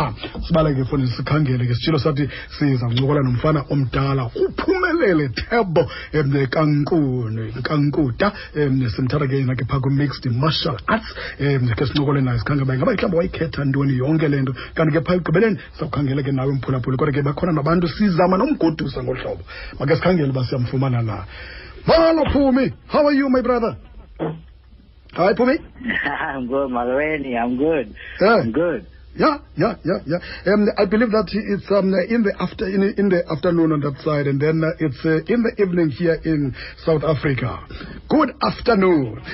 qha sibaleke fondini sikhangele ke sitshilo sathi siza kuncokola nomfana omdala uphumelele thebo um kankuni kankuta um simthatha ke yena ke phaa kwi-mixed martial arts um ke sincokole naye sikhangele uba ingaba mhlawumbi wayikhetha ntoni yonke le nto kanti ke phaa ekugqibeleni sawukhangele ke nawe mphulaphuli kodwa ke bakhona nabantu sizama nomgodusa ngolu hlobo make sikhangele uba siyamfumana na Molo Phumi, how are you, my brother? Hi, Phumi. I'm good, Malweni. I'm good. Yeah. I'm good. Yeah, yeah, yeah, yeah. Um, I believe that it's um, in the after in, in the afternoon on that side, and then uh, it's uh, in the evening here in South Africa. Good afternoon.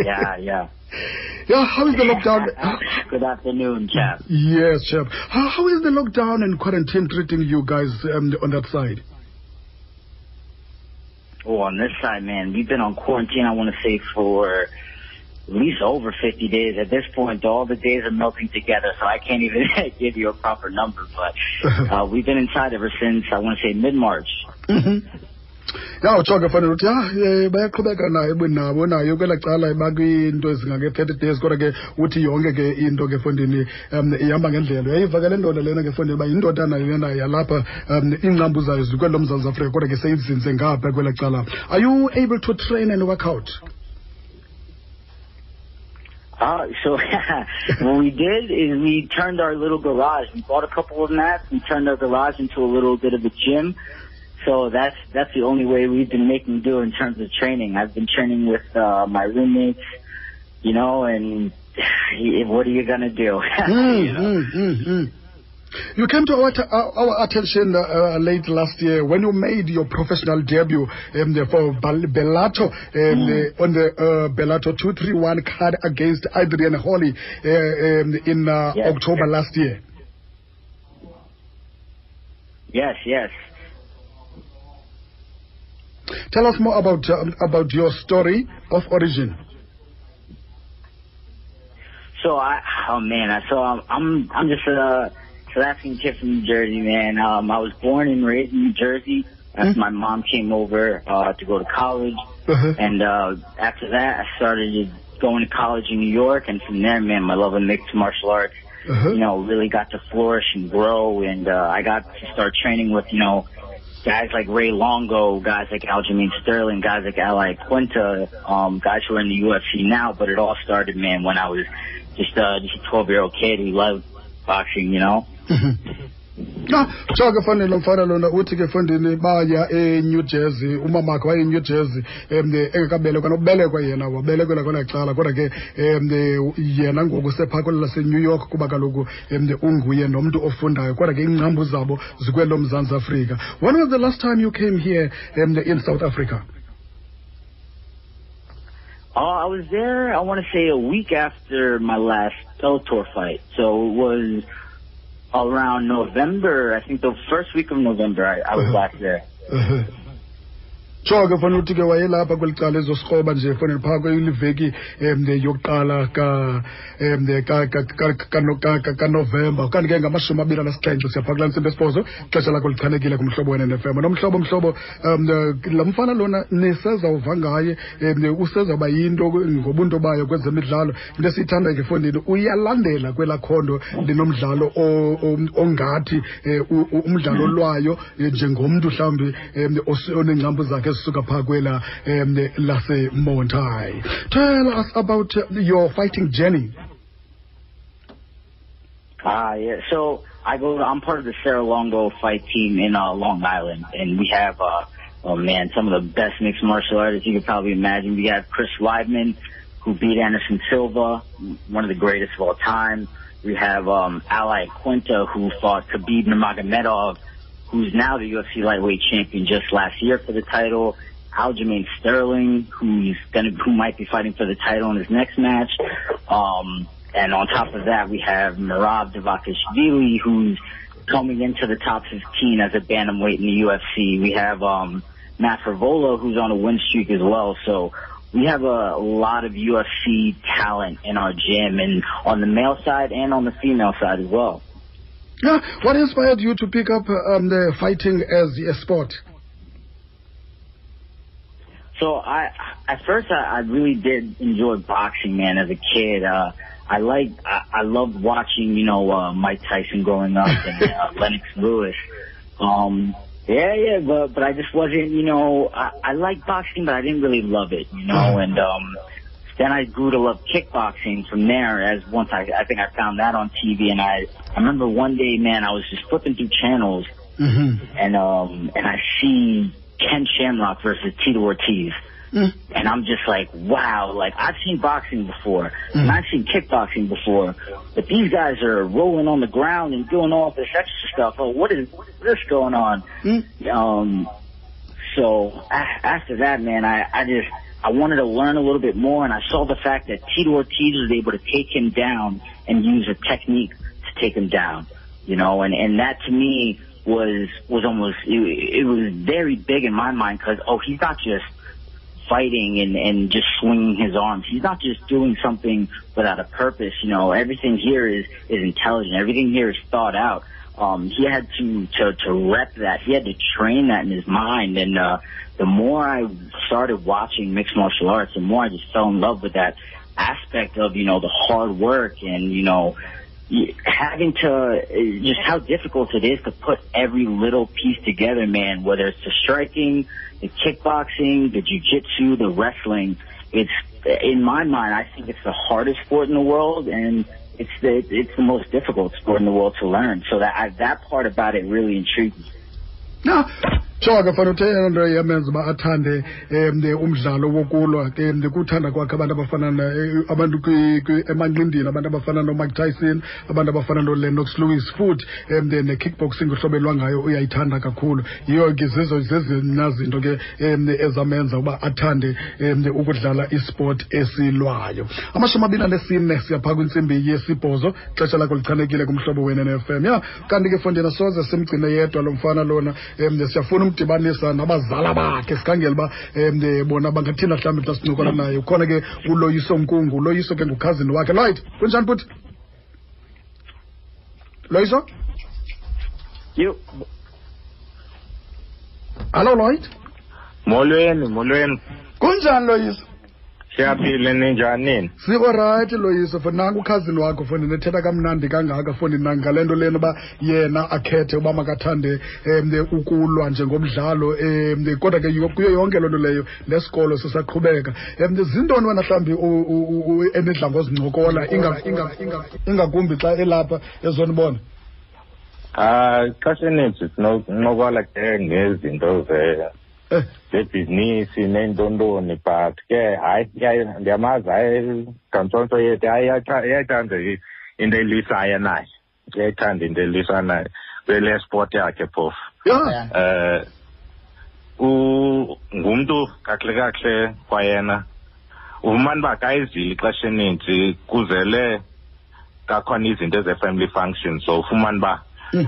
Yeah, yeah. yeah. How is the lockdown? good afternoon, chap. yes, chap. How, how is the lockdown and quarantine treating you guys um, on that side? Oh, on this side, man, we've been on quarantine, I want to say, for at least over 50 days. At this point, all the days are melting together, so I can't even give you a proper number. But uh, we've been inside ever since, I want to say, mid-March. ya utsho ke fanele uthi ya bayaqhubeka nayo nabo nayo kwelaa cala bakwiinto ezingake-thirty days kodwa ke uthi yonke ke into ke fondini um ihamba ngendlela uyayiva ke le ndoda lena ke fondini uba yindodana lena yalapha um iingcambu zayo zikwelo mzantsi afrika kodwa ke seyizinze ngapha kwelaa cala are you able to train and work out Uh, so what we did is we turned our little garage. We bought a couple of mats. We turned our garage into a little bit of a gym. So that's that's the only way we've been making do in terms of training. I've been training with uh, my roommates, you know, and what are you gonna do? Mm, you know? mm, mm, mm. You came to our, our, our attention uh, uh, late last year when you made your professional debut um, for Bellator um, uh, on the uh, Bellator 231 card against Adrian Holly uh, um, in uh, Yes. October last year. Yes, yes. Tell us more about about your story of origin. So I, oh man, I so I'm I'm I'm just a African kid from New Jersey, man. Um, I was born and raised in New Jersey. After Mhm. my mom came over uh, to go to college, Uh-huh. and uh, after that, I started going to college in New York, and from there, man, my love of mixed martial arts, Uh-huh. you know, really got to flourish and grow, and uh, I got to start training with, you know, guys like Ray Longo, guys like Aljamain Sterling, guys like Al Iaquinta, um, guys who are in the UFC now. But it all started, man, when I was just uh, just a 12 year old kid who loved boxing, you know. Ah, so ke fanele mfana lona uthi ke fondini baya eNew Jersey umamakhe waye eNew Jersey um engekabelekwa yena cala kodwa ke um yena ngoku laseNew York kuba kaloku um unguye nomntu ofundayo kodwa ke iingcambu zabo zikwelo mzantsi afrika. When was the last time you came here um, in south africa? Uh, I was there, I want to say, a week after my last Bellator fight. So it was around November, I think the first week of November, I, I was Uh-huh. back there. Uh-huh. So ke fanele ukuthi ke wayelapha kweli cala ezosikroba nje fanele phaa kweliveki um yokuqala ka- ka- ka- ka- ka- ka- ka- kanovemba okanti ke ngamashumi abili anesixhenxe siyaphaa kulaa ntsimbi esibhozo ixesha lakho lichanekile kumhlobo wena nefm nomhlobo mhlobo um la mfana lona nisezawuva ngaye um usezawuba yinto ngobunto bayo kwezemidlalo. Into esiyithanda ke fondini uyalandela kwelakhondo linomdlalo ongathi um umdlalo lwayo eh, njengomntu mhlawumbi um onengcambu zakhe ezisuka phaa kwela um lasemontai tell us about uh, your fighting journey Ah, yeah. So I go. I'm part of the Serra-Longo fight team in uh, Long Island, and we have, uh, oh man, some of the best mixed martial artists you could probably imagine. We have Chris Weidman, who beat Anderson Silva, one of the greatest of all time. We have um, Al Iaquinta, who fought Khabib Nurmagomedov, who's now the UFC lightweight champion just last year for the title. Aljamain Sterling, who's gonna, who might be fighting for the title in his next match. Um, and on top of that, we have Merab Dvalishvili, who's coming into the top 15 as a bantamweight in the UFC. We have um, Matt Frevola, who's on a win streak as well. So we have a, lot of UFC talent in our gym, and on the male side and on the female side as well. Yeah what inspired you to pick up um, the fighting as a sport So I, at first, I, I really did enjoy boxing, man. As a kid, uh, I like I, I loved watching you know uh, Mike Tyson growing up and uh, Lennox Lewis. Um, yeah, yeah, but but I just wasn't you know I, I liked boxing, but I didn't really love it, you know. And um, then I grew to love kickboxing from there. As once I I think I found that on TV, and I I remember one day, man, I was just flipping through channels, Mm-hmm. and um and I see Ken Shamrock versus Tito Ortiz. Mm. And I'm just like, wow, like I've seen boxing before, and Mm. I've seen kickboxing before, but these guys are rolling on the ground and doing all this extra stuff. Oh, what is, what is this going on? Mm. Um, so after that, man, I, I just, I wanted to learn a little bit more, and I saw the fact that Tito Ortiz was able to take him down and use a technique to take him down, you know, and, and that to me was, was almost, it, it was very big in my mind because, oh, he's not just fighting and, and just swinging his arms. He's not just doing something without a purpose. You know, everything here is, is intelligent. Everything here is thought out. Um, he had to, to, to rep that. He had to train that in his mind. And, uh, the more I started watching mixed martial arts, the more I just fell in love with that aspect of, you know, the hard work and, you know, having to uh, just how difficult it is to put every little piece together, man. Whether it's the striking, the kickboxing, the jujitsu, the wrestling. It's in my mind, I think it's the hardest sport in the world, and it's the it's the most difficult sport in the world to learn. So that I, that part about it really intrigued me. na jonga ke fana uthe eyona nto yamenza uba athande um umdlalo wokulwa ke kuthanda kwakhe abantu abafana na- eh, abantu emanqindini abantu abafana nomike tyson abantu abafana nolenox lewis. Futhi um ne-kickboxing uhlobo elwangayo uyayithanda kakhulu. Yiyo ke zizo zezina zinto ke um ezamenza uba athande um ukudlala isport esilwayo. Amashumi abini anesine siyaphaa kwintsimbi yesibhozo. Xesha lakho lichanekile kumhlobo wene-nfm ya kanti ke fondina soze simgcine yedwa lo mfana lona um siyafuna umdibanisa nabazala bakhe. Sikhangele uba um bona bangathina mhlawumbi xa sincokola naye. Ukhona ke uloyiso nkungu uloyiso ke ngukhazini wakhe. Lloyd kunjani futhi? Loyiso? You hallo lloyd? Molweni molweni. Kunjani loyiso? Siyaphile ninjani sikorayithi loyiso for nanku ukhazini wakho foni nethetha kamnandi kangaka foni ngale nto lena uba yena akhethe uba makathande um ukulwa njengomdlalo um kodwa ke yo- kuyo yonke loo nto leyo nesikolo sisaqhubeka. Um zintoni wena mhlawumbi u- u- u- enidla ngozincokola inga- inga- inga- ingakumbi xa elapha ezonibona? Ah xesha eninzi sinoncokola ke ngezinto lebhizinisi ney'ntontoni but ke hayi ndiyamazi hayi ngantsontso yethu iyayithanda into elwisayo naye iyayithanda into elwisanayo kwele sport yakhe phofu. Um ngumntu kakuhle kakuhle kwayena ufumane uba kayizile ixesha eninzi kuzele kakhona izinto eze-family function so ufumane uba mm.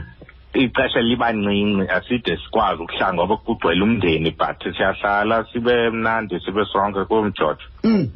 Ixesha liba ncinci aside sikwazi ukuhlala ngoba kugcwele umndeni but siyahlala sibe mnandi sibe sonke kumjojo Mm.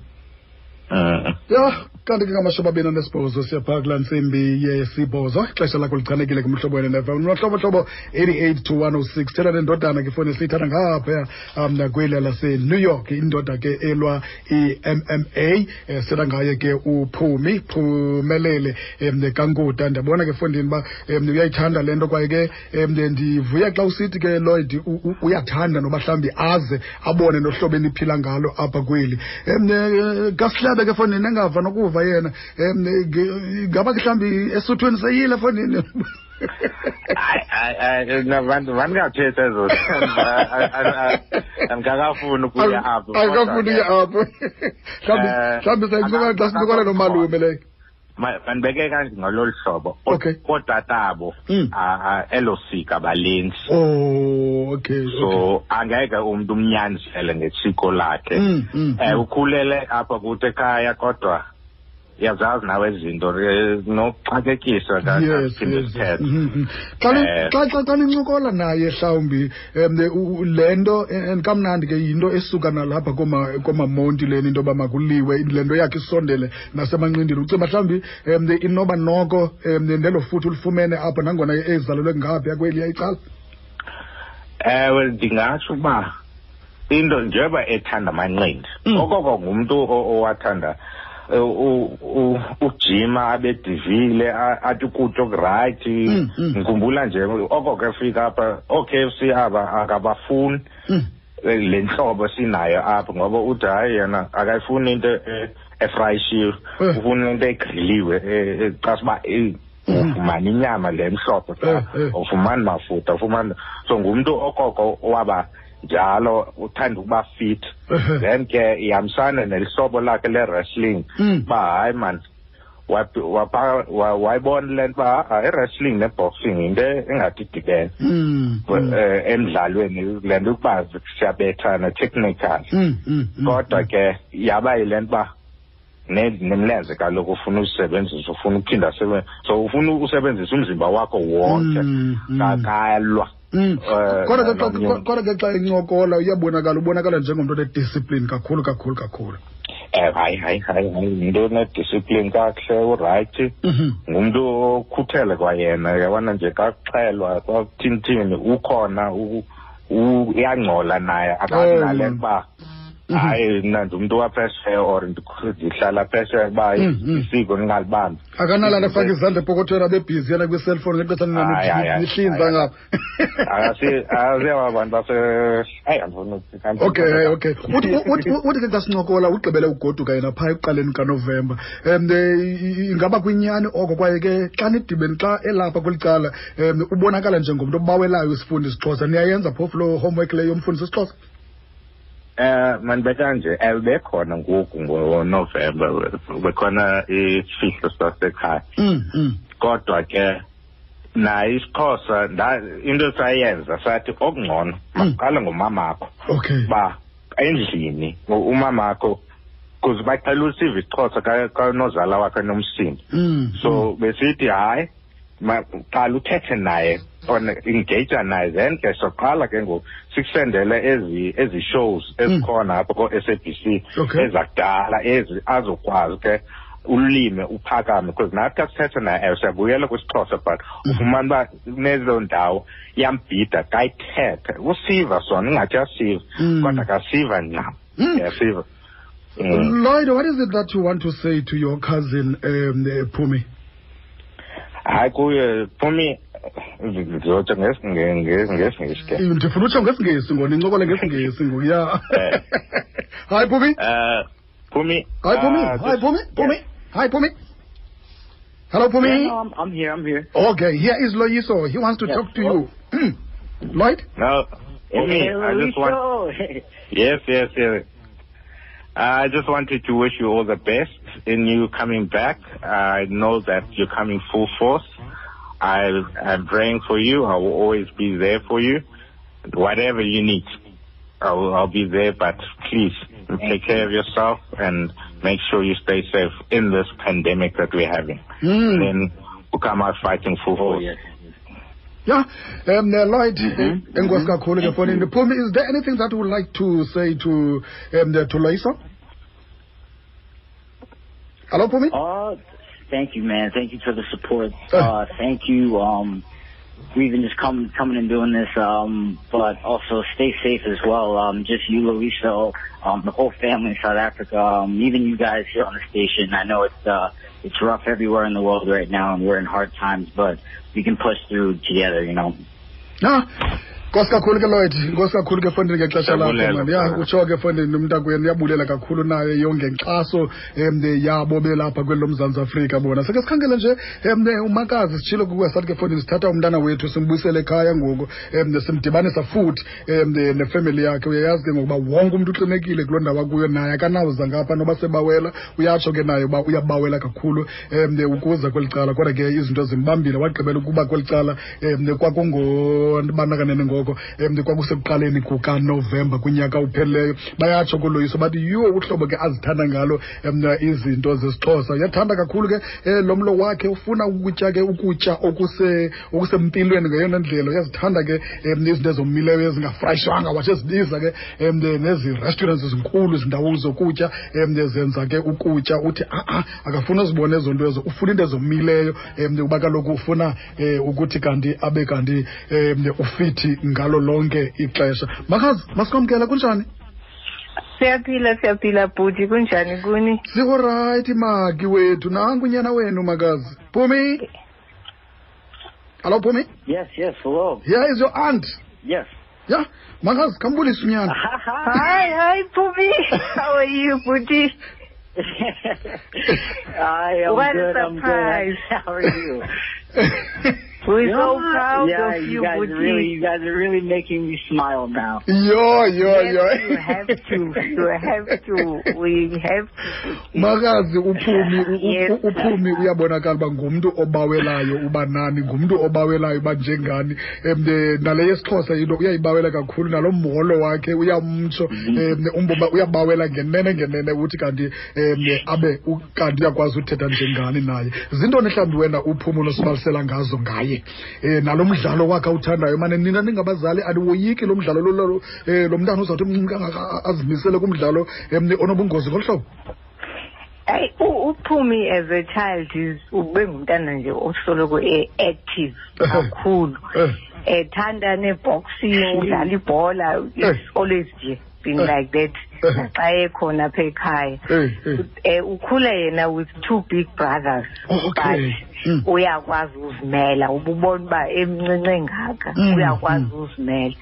Mm. ya kanti ke ngamashumi abini anesibhozo siyaphaa kulaa ntsimbi yesibhozo. Ixesha lakho lichanekile kumhlobo wene nefm nohlobohlobo 88 to 106 thetha nendodana ke foni esiyithatha ngaphaya um nakweliya lasenew york. Indoda ke elwa i-mma um sithetha ngaye ke uphumi phumelele um kankuda ndiyabona ke fondini uba um uyayithanda le nto kwaye ke um ndivuya xa usithi ke lloyd uyathanda noba mhlawumbi aze abone nohlobo eniphila ngalo apha kweli. Um kasihlabe ke fondini engava nokuva yena. Um ngaba ke mhlawumbi esuthwini seyile fondini mandingathetha ezo. Andikakafuni ukuya apho akafuni uye apho. Mhlawumbi Eh, mhlawumbi xa sincokola nomalume leyo mandibeke kanje ngololu hlobo. Ootatabo hmm. elo sika balenzi oh, okay so angeke umntu umnyanzele ngetsiko lakhe. Um ukhulele apha kuthi ekhaya kodwa yazazi nawe izinto eh, nokuxakekiswa ka- yes kaphinde yes sithethe. Mhm, mhm. xa ni- Eh. xa xa xa nincokola naye mhlawumbi um le nto and kamnandi ke yinto esuka nalapha kooma- koomamonti leni into yoba makuliwe le nto yakhe isondele nasemanqindini ucinga mhlawumbi um inoba noko um ndelo futhi ulifumene apho nangona ezalelwe ngaphaya kweli yayicala ewe ndingatsho uba into njengoba ethanda amanqindi Mm. okoko ngumntu o- owathanda eh, u- u- ujima abedivile athi ukutya okurayithi Mm, mm. ngikhumbula nje oko ke fika apha oo-K_F_C aba akabafuni Mm. eh, le ntlobo sinayo apha ngoba uthi hayi yena akayifuni into e- efrayishiwe Eh. ufuna into egriliwe eh, eh, xa uba Mhm. ufumana inyama le mhlophe Eh, eh. ufumani mafutha ufumani so ngumntu okoko waba njalo uthanda ukuba fit then ke ihambisana nelihlobo lakhe le-wrestling Mm. uba hayi man wayibona le nto uba ah, i-wrestling ne-boxing yinto engathi idibene Mm. Mm. eh, emdlalweni le nto ukuba siyabethana technical Mm, mm, mm. kodwa ke yaba yile nto uba ne- nemlenze kaloku ufuna usebenzisa ufuna uphinda so ufuna usebenzisa umzimba wakho wonke Mm, mm. kakalwa Mm. Kodwa ke xa- kodwa ke xa incokola uyabonakala ubonakala njengomntu onediscipline kakhulu kakhulu kakhulu eh hayi hayi hayi hayi yinto enediscipline kakuhle urayithi Mhm. ngumntu okhuthele kwayena yabona nje kakuxhelwa kwakuthini ukhona u- u- uyangcola naye Oh, akanale uba. Hayi mna ndumntu waphesheya or ndihlala phesheya uba Mm, mm. isiko ndingalibambi akanalana afake izandla epokothweni abebhizi yena yana kwiselfoni ngexesha Hayi, hayi, hayi. nihlinza Hayi, bantu base hayi andifuna ukuthi- okay okay. Uthi ke xa sincokola ugqibele ugoduka yena phaa ekuqaleni kanovemba. Um ingaba kwinyani oko? Kwaye ke xa nidibeni xa elapha kweli cala um ubonakala njengomntu obawelayo isifundo isixhosa. Niyayenza phofu loo homework leyo yomfundisi isixhosa Eh mandibeka nje eh bekhona ngoku ngoNovember bekhona isifihlo sasekhaya. Mm, mm. kodwa ke naye isixhosa nda- into sayenza sathi okungcono maqale ngomamakho okay. Ba endlini u- umamakho kuze baqela usiva isixhosa ka- kanozala wakhe nomsindi mm, so besithi hayi ma- qala uthethe naye on engage naye then ke soqala ke ngoku sikusendele ezi ezi shows ezikhona apha ko-SABC Okay. ezakudala ezi azokwazi ke ulime uphakame because nathi xa sithetha naye ewe siyabuyela kwisixhosa but ufumana uba nezo ndawo iyambhida kayithethe usiva sona ingathi uyasiva Mm. kodwa kasiva ncam Mm. yasiva Mm. lloyd what is it that you want to say to your cousin um uh, pumi hayi kuye phumi ndizotsho ngesi- nge- nge- ngesingesi ke. Ndifuna utsho ngesingesi ngona incokole ngesingesi ngoku ya. Eh. hayi pumi uh phumi hayi pumi uh, hayi just- pumi pumi hayi pumi hello Yeah, no, I'm, I'm here. I'm here. okay here is loyiso he wants to Yeah. talk to you. Lloyd? No phumi Hey, i just want yes yes yes I just wanted to wish you all the best in you coming back. I know that you're coming full force. I am praying for you. I will always be there for you. Whatever you need, I'll, I'll be there. But please take care of yourself and make sure you stay safe in this pandemic that we're having. Mm. Then we'll come out fighting full Oh, force. yes. Yeah, um, uh, Lloyd, Mhm, uh, enkosi mhm. kakhulu ke phone Pumi, is there anything that you would like to say to um, the, to Loyiso? Hello, Pumi? Uh, thank you, man. Thank you for the support. Uh. Uh, thank you, um, for even just coming, coming and doing this. Um, but also stay safe as well. Um, just you, Loyiso, um, the whole family in South Africa, um, even you guys here on the station. I know it's, uh, it's rough everywhere in the world right now and we're in hard times, but we can push through together, you know. Yeah. Nkosi kakhulu ke lloyd nkosi kakhulu ke fondini ngexesha lakho man. Ya utsho ke fondini umntakwenu uyabulela kakhulu naye yongenkxaso um yabo belapha kweli lomzantsi afrika bona. Seke sikhangele nje um umakazi sitshilo kukuya sathi ke fondini sithatha umntana wethu simbuyisele ekhaya ngoku um simdibanisa futhi um nefemeli yakhe. Uyayazi ke ngokuba wonke umntu uxinekile kuloo ndawo akuyo naye akanawuza ngapha noba sebawela. Uyatsho ke naye uba uyabawela kakhulu um ukuza kweli cala. Kodwa ke izinto zimbambile wagqibela ukuba kweli cala um kwakungobandakaneni ngoko um kwakusekuqaleni kukanovemba kwinyaka upheleleyo bayatsho kuloyiso bathi yiwo uhlobo ke azithanda ngalo um izinto zesixhosa. Uyathanda kakhulu ke um lo mlo wakhe ufuna ukutya ke ukutya okuse- okusempilweni ngeyona ndlela. Uyazithanda ke um izinto ezomileyo ezingafreshwanga watsho ezibiza ke um nezi restaurants zinkulu izindawo zokutya um zenza ke ukutya. Uthi a-a akafuna uzibone ezo nto ezo ufuna into ezomileyo. Um uba kaloku ufuna um ukuthi kanti abe kanti um ufithi ngalo lonke ixesha. Makhazi masikwamkela kunjani? Siyaphila siyaphila bhuti. Kunjani kuni? Sikorayithi maki wethu. Nangu unyana wenu makazi. Phumi? Hello phumi? Yes, yes, hello. here is your aunt? Yes. ya makazi khambulisa unyana hayi hayi Phumi. How are you bhuti? I am What a I'm surprise. good. How are you? We're so proud yeah, of you you guys really, you guys are really making me smile now. yo yo yo. you have to you have to. We have to makazi uphumi uphumi uyabonakala uba ngumntu obawelayo uba nani ngumntu obawelayo uba njengani. Um nale yesixhosa into uyayibawela kakhulu nalo mholo wakhe uyamtsho. Um umboba uyabawela ngenene ngenene uthi kanti um abe kanti uyakwazi uthetha njengani naye. Zintoni mhlawumbi wena uphumi unosibalisela ngazo ngaye um nalo mdlalo wakhe awuthandayo mane nina ningabazali aniwoyiki lo mdlalo lo- lo um lo mntana uzawuthi mncinci kangaka azimisele kumdlalo um onobungozi ngolu hlobo Hey, u- uphumi as a child is ube ngumntana nje osoloko e-active kakhulu Eh. ethanda ne-boxing udlala ibhola Eh. it's always nje been eh. like that eh. xa ekhona apha ekhaya. Um ukhule yena with two big brothers oh, okay. but hmm. uyakwazi uzimela. Ububona uba emncinci ngaka hmm. uyakwazi hmm. uzimela.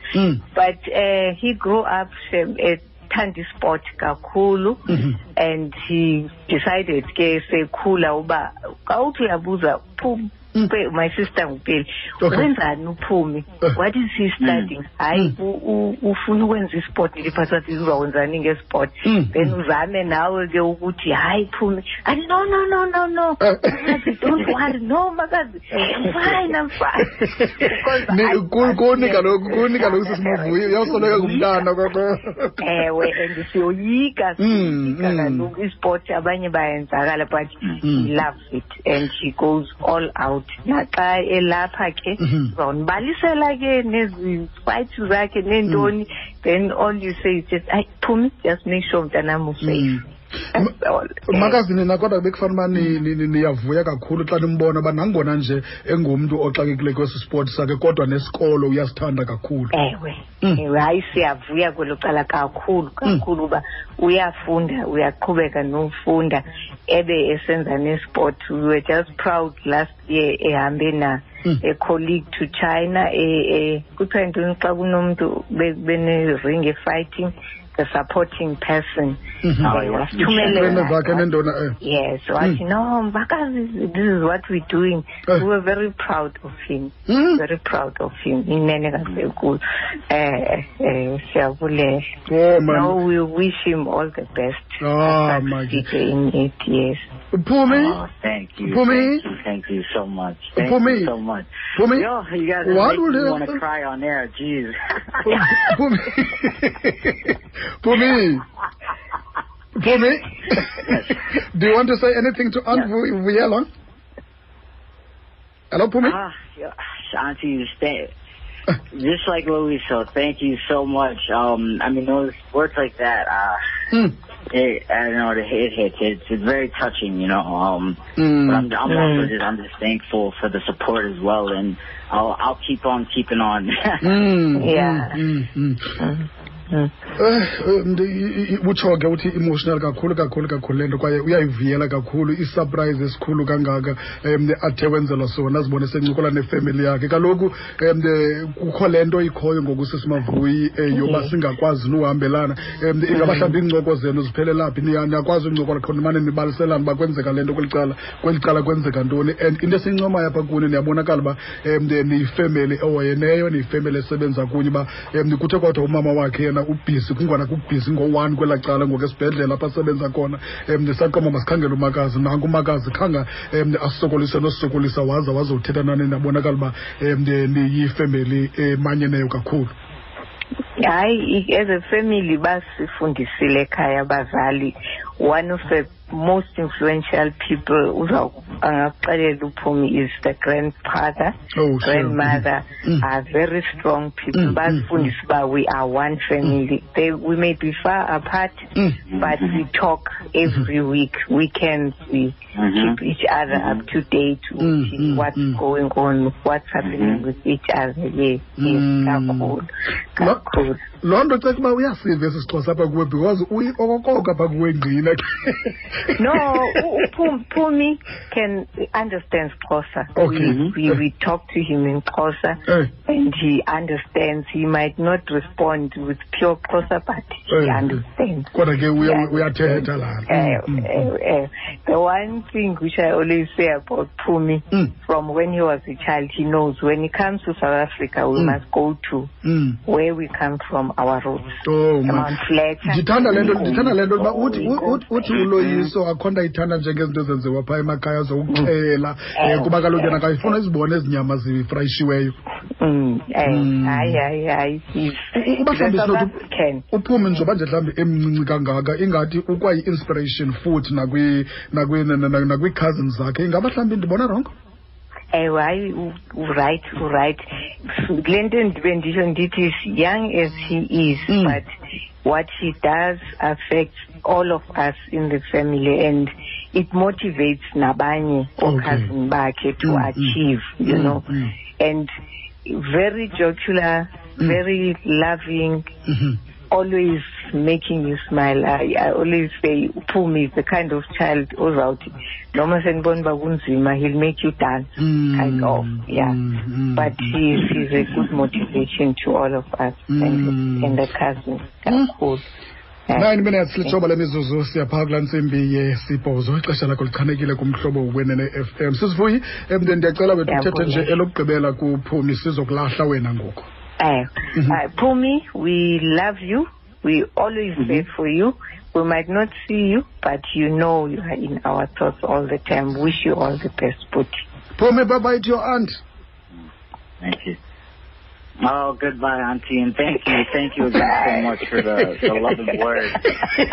But um uh, he grew up shem, at uthanda isport kakhulu mm -hmm. and he decided ke sekhula uba xa uthi uyabuza my sister ngupeli Okay. wenzani uphumi Eh. what is he studying hayi Mm. u- u- ufuna ukwenza isport ndiphathathi uzawenzani ngesport Mm. then uzame nawe ke ukuthi hayi phumi athi no no no no no Eh. Makazi, don't worry no makazi i'm fine i'm fine Because Ni- I- ku- kuni kaloku kuni kaloku sisimavuyo uyawusoleka ngumntana koko ewe and siyoyika Mm, siyoyika mm. kaloku isport abanye bayenzakala but Mm. he loves it and she goes all out naxa elapha ke Mhm. uzawundibalisela ke nezi fights zakhe neentoni then all you say is just ayi phumi just make sure mntanam usafe. Mm. That's all. makazi nina kodwa bekufana uba ni- ni- ni- niyavuya kakhulu xa nimbona uba nangona nje engumntu oxakekile kwesi sport sakhe kodwa nesikolo uyasithanda kakhulu ewe Mm. ewe hayi siyavuya kwelo cala kakhulu kakhulu uba uyafunda uyaqhubeka nofunda ebe esenza nesport we were just proud last year ehambe na Mm. a colleague to china e- e- kuthiwa ntoni xa kunomntu be- bene-ring efighting the supporting person Mhm. Oh, Eh, yeah. wasithumelela. Iifrende zakhe nentona yes wathi no makazi this is what we're doing Eh. we were very proud of him Mm. very proud of him inene kasekulu eh eh siyabulela oh no we wish him all the best Ah, my Succeed in it yes phumi Oh, thank you. Phumi? Thank you. Thank you so much. Thank Phumi? you so much. phumi Yo, you guys are What making me want to cry on air. Jeez. phumi phumi phumi do you want to say anything to aunt Yeah. Vu- vuyelwa hello phumi ah, yo, Shanti, stay. Just like Louis, so thank you so much. Um, I mean, those words like that, uh, Hmm. it, I don't know, it, it hits. It's, it's very touching, you know. Um, Mm. but I'm, I'm Mm. also just, I'm just thankful for the support as well, and I'll, I'll keep on keeping on. Mm, Yeah. Mm, mm, mm. Mm. Mm. Eh, eh, utsho ke uthi emotional kakhulu kakhulu kakhulu le nto kwaye uyayivuyela kakhulu isurprise esikhulu kangaka um athe wenzelwa sona azibone sencokola nefemeli yakhe kaloku um kukho le nto ikhoyo ngoku sisimavuyi um yoba singakwazi nuhambelana um ingaba mhlawumbi iincoko zenu ziphelelaphi Niya- niyakwazi uncokola khona nimane nibaliselana uba kwenzeka le nto kweli cala kweli cala kwenzeka ntoni and into esiyincomayo apha kuni niyabonakala uba um niyifemeli ehoyeneyo niyifemeli esebenza kunye uba um kuthe kodwa umama wakhe yena ubhizi kungona kubhizi ngo-one kwelaa cala ngoku esibhedlele apha asebenza khona. Um ndisaqoma masikhangele umakazi nanku umakazi khanga um asokolise nosokolisa waza wazothetha nani nabonakala uba um niyifemeli emanyeneyo kakhulu. Hayi as a family basifundisile ekhaya abazali one of the most influential people uza angakuxelela uphumi is the grandfather. Oh, sure. grandmother Mm. are very strong people. Mm, mm, basifundisa uba we are one family. They we may be far apart Mm. but we talk every week. Weekends we Mhm. keep each other up to date with Mm, mm, what's mm. going on what's happening with each other. Yes yes Mm. kakhulu Lo- kakhulu. loo nto ceka uba uyasiva esi sixhosa apha kuwe because uyokokoko apha kuwe ngqina No, Pumi can understand Xhosa. Okay. We, we, we talk to him in Xhosa Eh. and he understands. He might not respond with pure Xhosa, but he Eh. understands. kodwa ke uya- uyathetha laa Uh, Mm, mm, uh, uh, the one thing which I always say about Pumi, Mm. from when he was a child, he knows when he comes to South Africa, we Mm. must go to mm. where we come from, our roots. Oh. Mount Fletcher. ndithanda le nto ndithanda le nto uba uthi Oh, uthi- uthi uloyiso akho nto ayithanda njengezinto ezenziwa phaa emakhaya zokuxhela um kuba kaloku yena kayifuna izibone ezi nyama zifrayishiweyo. Mm, eh, Mm. hayi hayi hayi uba mhlawumbi uphume njengoba nje mhlawumbi emncinci kangaka ingathi ukwayi-inspiration futhi nakwi- nakwi- na- na- nakwi-cousins zakhe ingaba mhlawumbi ndibona rongo ewe hayi uright uright le nto ndithi is young as he is Mm. but what he does affects all of us in the family and it motivates nabanye Okay. okhazini bakhe to Mm, achieve you Mm, know mm. and very jocular Mm. very loving Mhm. Always making you smile. I, I always say uphumi is the kind of child ozawuthi noma senibona uba kunzima he'll make you dance Mm, kind of yeah. mm, mm, but he, he's, he's a good motivation to all of us Mm. and, and the cousins kakhulu Yeah. nine minutes lithoba lemizuzu siyaphaa kulaa ntsimbi yesibhozo. Ixesha lakho lichanekile kumhlobo wenene f m. Sisivuyi emntu ndiyacela wethu uthethe nje elokugqibela kuphumi sizokulahla wena ngoku Uh, Mhm. uh, Pumi, we love you. We always Mm-hmm. pray for you. We might not see you, but you know you are in our thoughts all the time. Wish you all the best, Puti. phumi bye to your aunt Thank you. Oh, goodbye, Auntie, and thank you, thank you again so much for the, the loving words.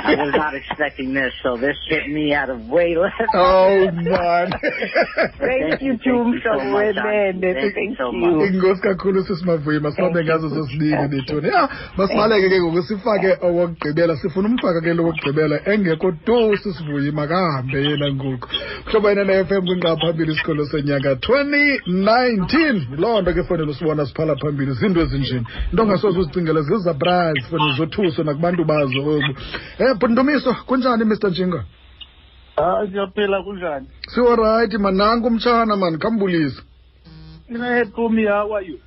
I was not expecting this, so this hit me out of way left. oh man Thank you, Thank you Tum, so so much, well, Auntie. and Thank thank you so you. much. inkosi kakhulu sisimavuyi masibabe Thank you. ngazo zosibini nethoni ya masibaleke ke ngoku sifake owokugqibela sifuna umfaka ke lo wokugqibela engekho tu sisivuyi makahambe yena ngoku mhlobo yena ne-f m kwinqaba phambili isikolo senyaka 2019 loo nto ke fonele usibona siphala phambili zinto ezinjeni into ongasoze uzicingele zizabrise fonele zothuso nakubantu bazo obu. Um bhundumiso kunjani mr njinga hayi siyaphila kunjani? Siwarayithi mananku umtshana mani khambulisa inepumi how are you?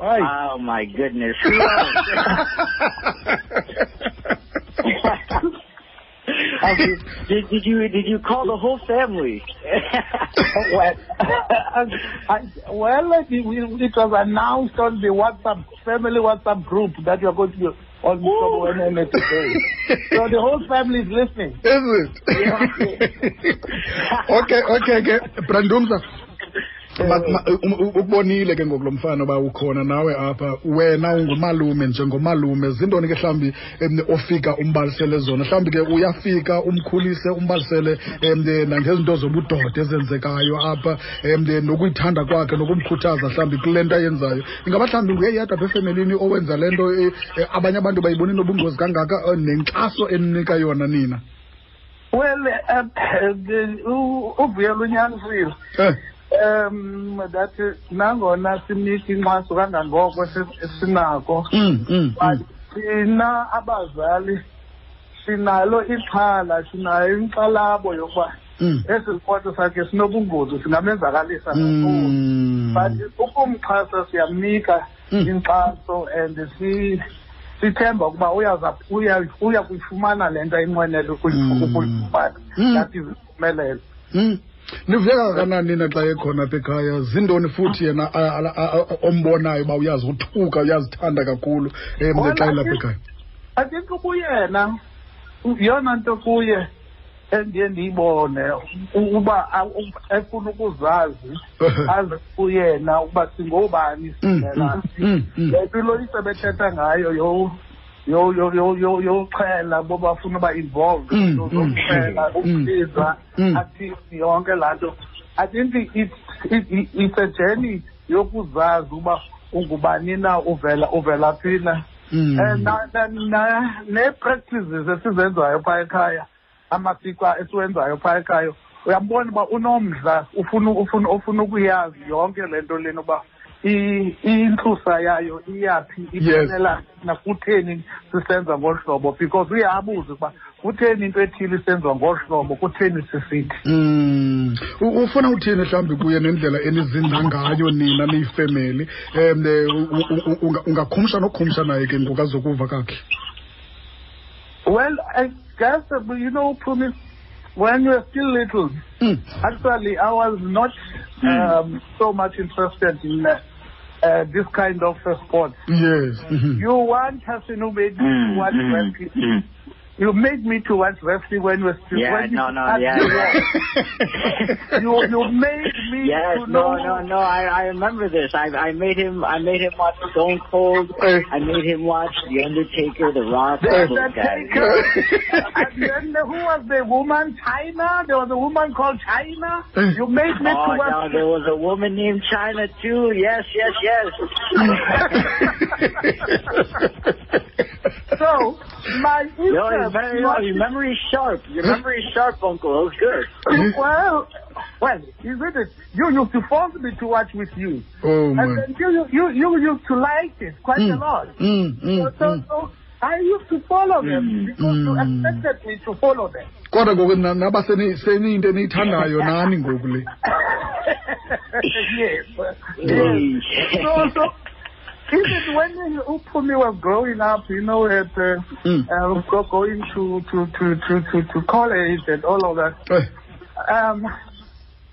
Hayi. Oh my goodness. I mean, did, did you did you call the whole family? well, I, well it, it was announced on the WhatsApp family WhatsApp group that you are going to be on Wenene today. so the whole family is listening. Is it? okay, okay ke Brandumza Ma- ma- um- u- ukubonile ke ngoku lo mfana uba ukhona nawe apha wena ungumalume njengomalume zintoni ke mhlawumbi ofika umbalisele zona? Mhlawumbi ke uyafika umkhulise umbalisele em, nangezinto zobudoda ezenzekayo apha em, nokuyithanda kwakhe nokumkhuthaza mhlawumbi kule nto ayenzayo. Ingaba mhlawumbi nguye yedwa apha efemelini owenza le nto eh, eh, abanye abantu bayibona inobungozi kangaka eh, nenkxaso eninika yona nina? Well, uh, uvuyela unyanisile. Eh. Um that uh, nangona sinike inkxaso kangangoko esi- sinako mm, mm, but mm. thina abazali sinalo ixhala sinayo inkxalabo yokuba Mm. esi sipoto sakhe sinobungozi singamenzakalisa kakhulu Mm. but ukumxhasa siyamnika Mm. inkxaso and si sithemba ukuba uyaza uya uya kuyifumana le nto ayinqwenele ukuyi- Mm. ukuyifumana Mm. that is niveka kanani na xa ekhona apha ekhaya? Zintoni futhi yena ombonayo uba uyazi uthuka uyazithanda kakhulu um xa elapha ekhaya. andinto kuyena yona nto kuye endiye ndiyibone uba efuna ukuzazi azi kuyena ukuba singobani mm, sivela mm, mm, le mpilo isebethetha ngayo yochela bobafuna uba involved zochela mm, mm, mm, ukusiza athini yonke laa nto i think it's a journey yokuzazi uba ungubani na uvela uvela phina eh, and nee-practices esizenzayo phaa ekhaya amasiko esiwenzayo phaa ekhaya uyambona uba unomdla ufuna ufuna ufuna ukuyazi yonke le nto lena uba intlusa yayo iyaphi Yes. iphelela nakutheni sisenza ngolu hlobo because uyabuza ukuba kutheni into ethile isenziwa ngolu hlobo kutheni sisithi Mm. U- ufuna uthini mhlawumbi kuye nendlela enizinda ngayo nina niyifemeli um ungakhumsha nokhumsha naye ke ngoku azokuva kakhe well i guess uh, you know Phumi, when you're still little Mm. Actually, I was not um, so much interested in uh, uh, this kind of uh, sport. Yes. Mm -hmm. You want Hasinu, maybe you want mm -hmm. You made me to watch wrestling when we were still. Yeah, when no, no, yeah, yeah. you you made me Yes, to no, know. no, no. I, I remember this. I I made him I made him watch Stone Cold. I made him watch The Undertaker, The Rock, The all those guys. Undertaker. and then who was the woman? Chyna. There was a woman called Chyna. You made me Oh to no, watch. there was a woman named Chyna too. Yes, yes, yes. So my your, memory, was- your memory's sharp. Your memory's sharp, Uncle. That was good. well, well, isn't it? You used to force me to watch with you. oh And man then you, you, you used to like it quite a Mm. lot. Mm, So, mm, so, mm. so I used to follow them Mm, because you mm. expected me to follow them. kodwa ngoku na- naba seni- seniyinto eniyithandayo nani ngoku le yes. So, so, even when Upumi was growing up, you know, at, uh, Mm. uh, going to, to, to, to, to, to college and all of that, um,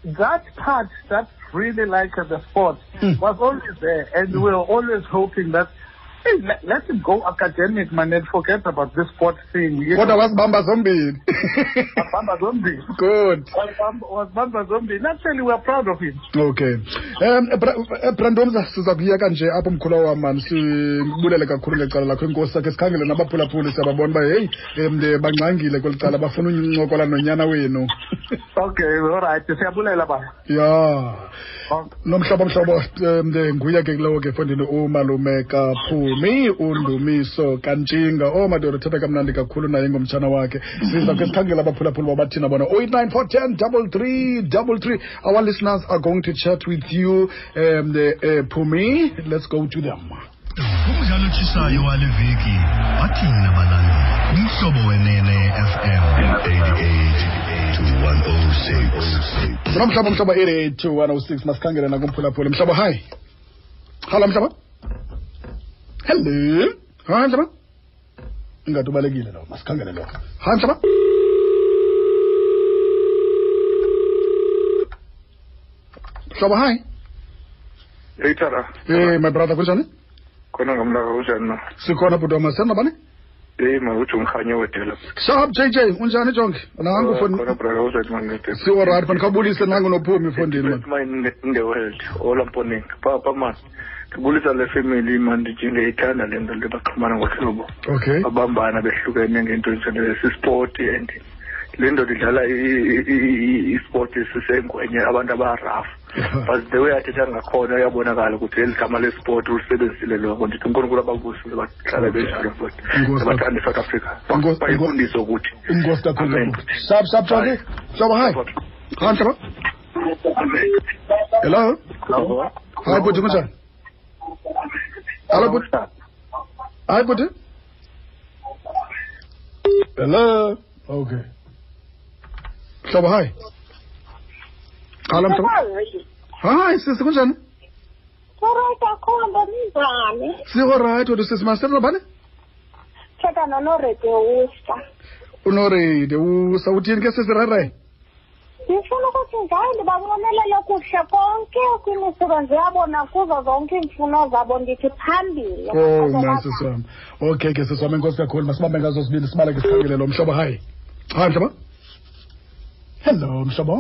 that part that really like uh, the sport Mm. was always there, and we were always hoping that hey, let, let it go academic, man, and forget about this sport thing. Kodwa wasibamba zombini wasibamba zombini good. Wasibamba zombini Bamba Zombi. Proud of him. okay. Um brandomza siza kuyeka nje apho mkhula wam man. Sibulele kakhulu ngecala lakho. Inkosi sakhe sikhangele nabaphulaphuli siyababona uba heyi um bangxangile kweli cala bafuna uncokola nonyana wenu Okay, alright. Siyabulela baba. ya. Nomhlobo mhlobo um nguye ke kulowo ke fondini umalume kaphumi undumiso kantshinga. Oh madoda kamnandi kakhulu naye ngomtshana wakhe. Siza ke sikhangela abaphulaphula babathina bona. 089 410 double three double three. Our listeners are going to chat with you um the uh, phumi. Let's go to them. Umdlalo otshisayo wale veki wathini nabalandeli? Umhlobo wenene fm 88 Oh sina mhlaba mhlaba i-radio 106 masikhangele nakumphulaphula mhlaba hayi hala mhlaba. Hello. Hayi mhlaba. Ingathi ubalekile lo masikhangele lo hayi mhlaba. Mhlaba hayi eyitara eh my brother kunjani? Khona ngomlaka kunjani na sikhona bhuti wama yima uthi umkhanye jj unjani jonke mna wangu fonsiorari mandikhabulise nangu nophumi ndibulisa le family mandiji ndiyayithanda le nto le baxhumana ngohlobo. Okay. Abambana behlukene ngento sisipoti and lento ndoda idlala i- i- sisengwenye abantu abarafu. But the way athetha ngakhona uyabonakala ukuthi eli gama lesport ulisebenzisile loko ndithi unkulunkulu ababusile bahlala benjalo futhi. Inkosi abathanda i-south africa. Bayifundise ukuthi inkosi hayi hello? Hayi buti kunjani Hello, buti. Hayi buti. Hello. Okay. Mhlobo hayi qala mhlobo. Hayi sisi kunjani? Alright, akhomba ninjani? Siko right wena sisi masithetha bani? Thetha nonoredewusa. Unorede usawuthini ke sisirere? Ndifuna ukuthi ngayo ndibabonelele kuhle konke kwimisebenzi yabo nakuzo zonke iimfuno zabo ndithi phambili. Oh sisi. Okay ke sisiwam enkosi kakhulu masibambe ngazo sibili sibale ke sikhangele lo mhlobo hayi hayi mhlobo. Hello mhlobo.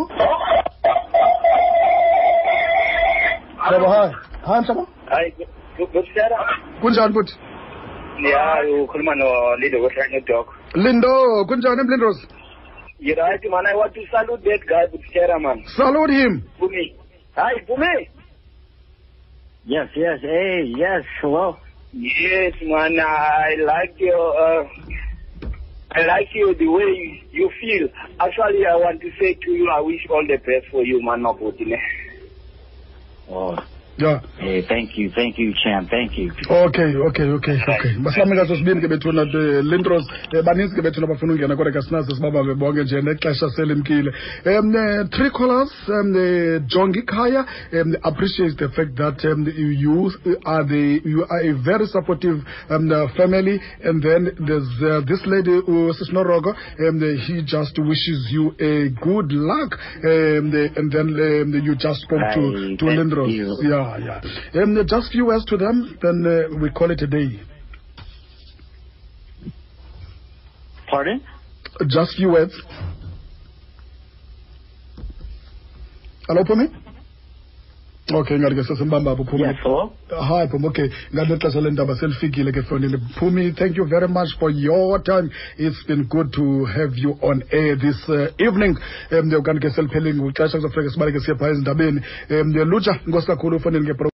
Mhlobo hi. Hi mhlobo. Hi, good, good setup. Kunjani bhuti? ya ukhuluma nolindo kohlanye dok lindo kunjani mlindos you right man i want to salute that guy butchera man salute him Bumi. hi Bumi. Yes, yes. Hey, yes. Hello. yes man i like your uh, I like you the way you, feel. Actually, I want to say to you, I wish all the best for you, man. Oh, yeah hey, thank you, thank you, champ. Thank you. okay okay okay okay basamika sosibini ke bethuna eh, lindros eh, baninzi ke bethuna bafuna ungena kodwa ke sinazo sibabambe bonke nje nexesha selimkile um three callers um jongi khaya um appreciates the fact that um, you are the you are a very supportive um, family and then there's uh, this lady uh, sisnorogo um, he just wishes you a good luck um, and then um, you just spoke to to lindros you. Yeah yeah um, just few words to them then uh, we call it a day. Pardon? just few words. Hello phumi okay ngathi ke sesimbamba apho phumi hi phumi okay ngathi nexesha lendaba selifikile ke fonile phumi thank you very much for your time. It's been good to have you on air this uh, evening. Um kanti ke seliphelile ngexesha kuzofika sibale ke siye phaa ezindabeni. Um lutsha inkosi kakhulu ufonile ke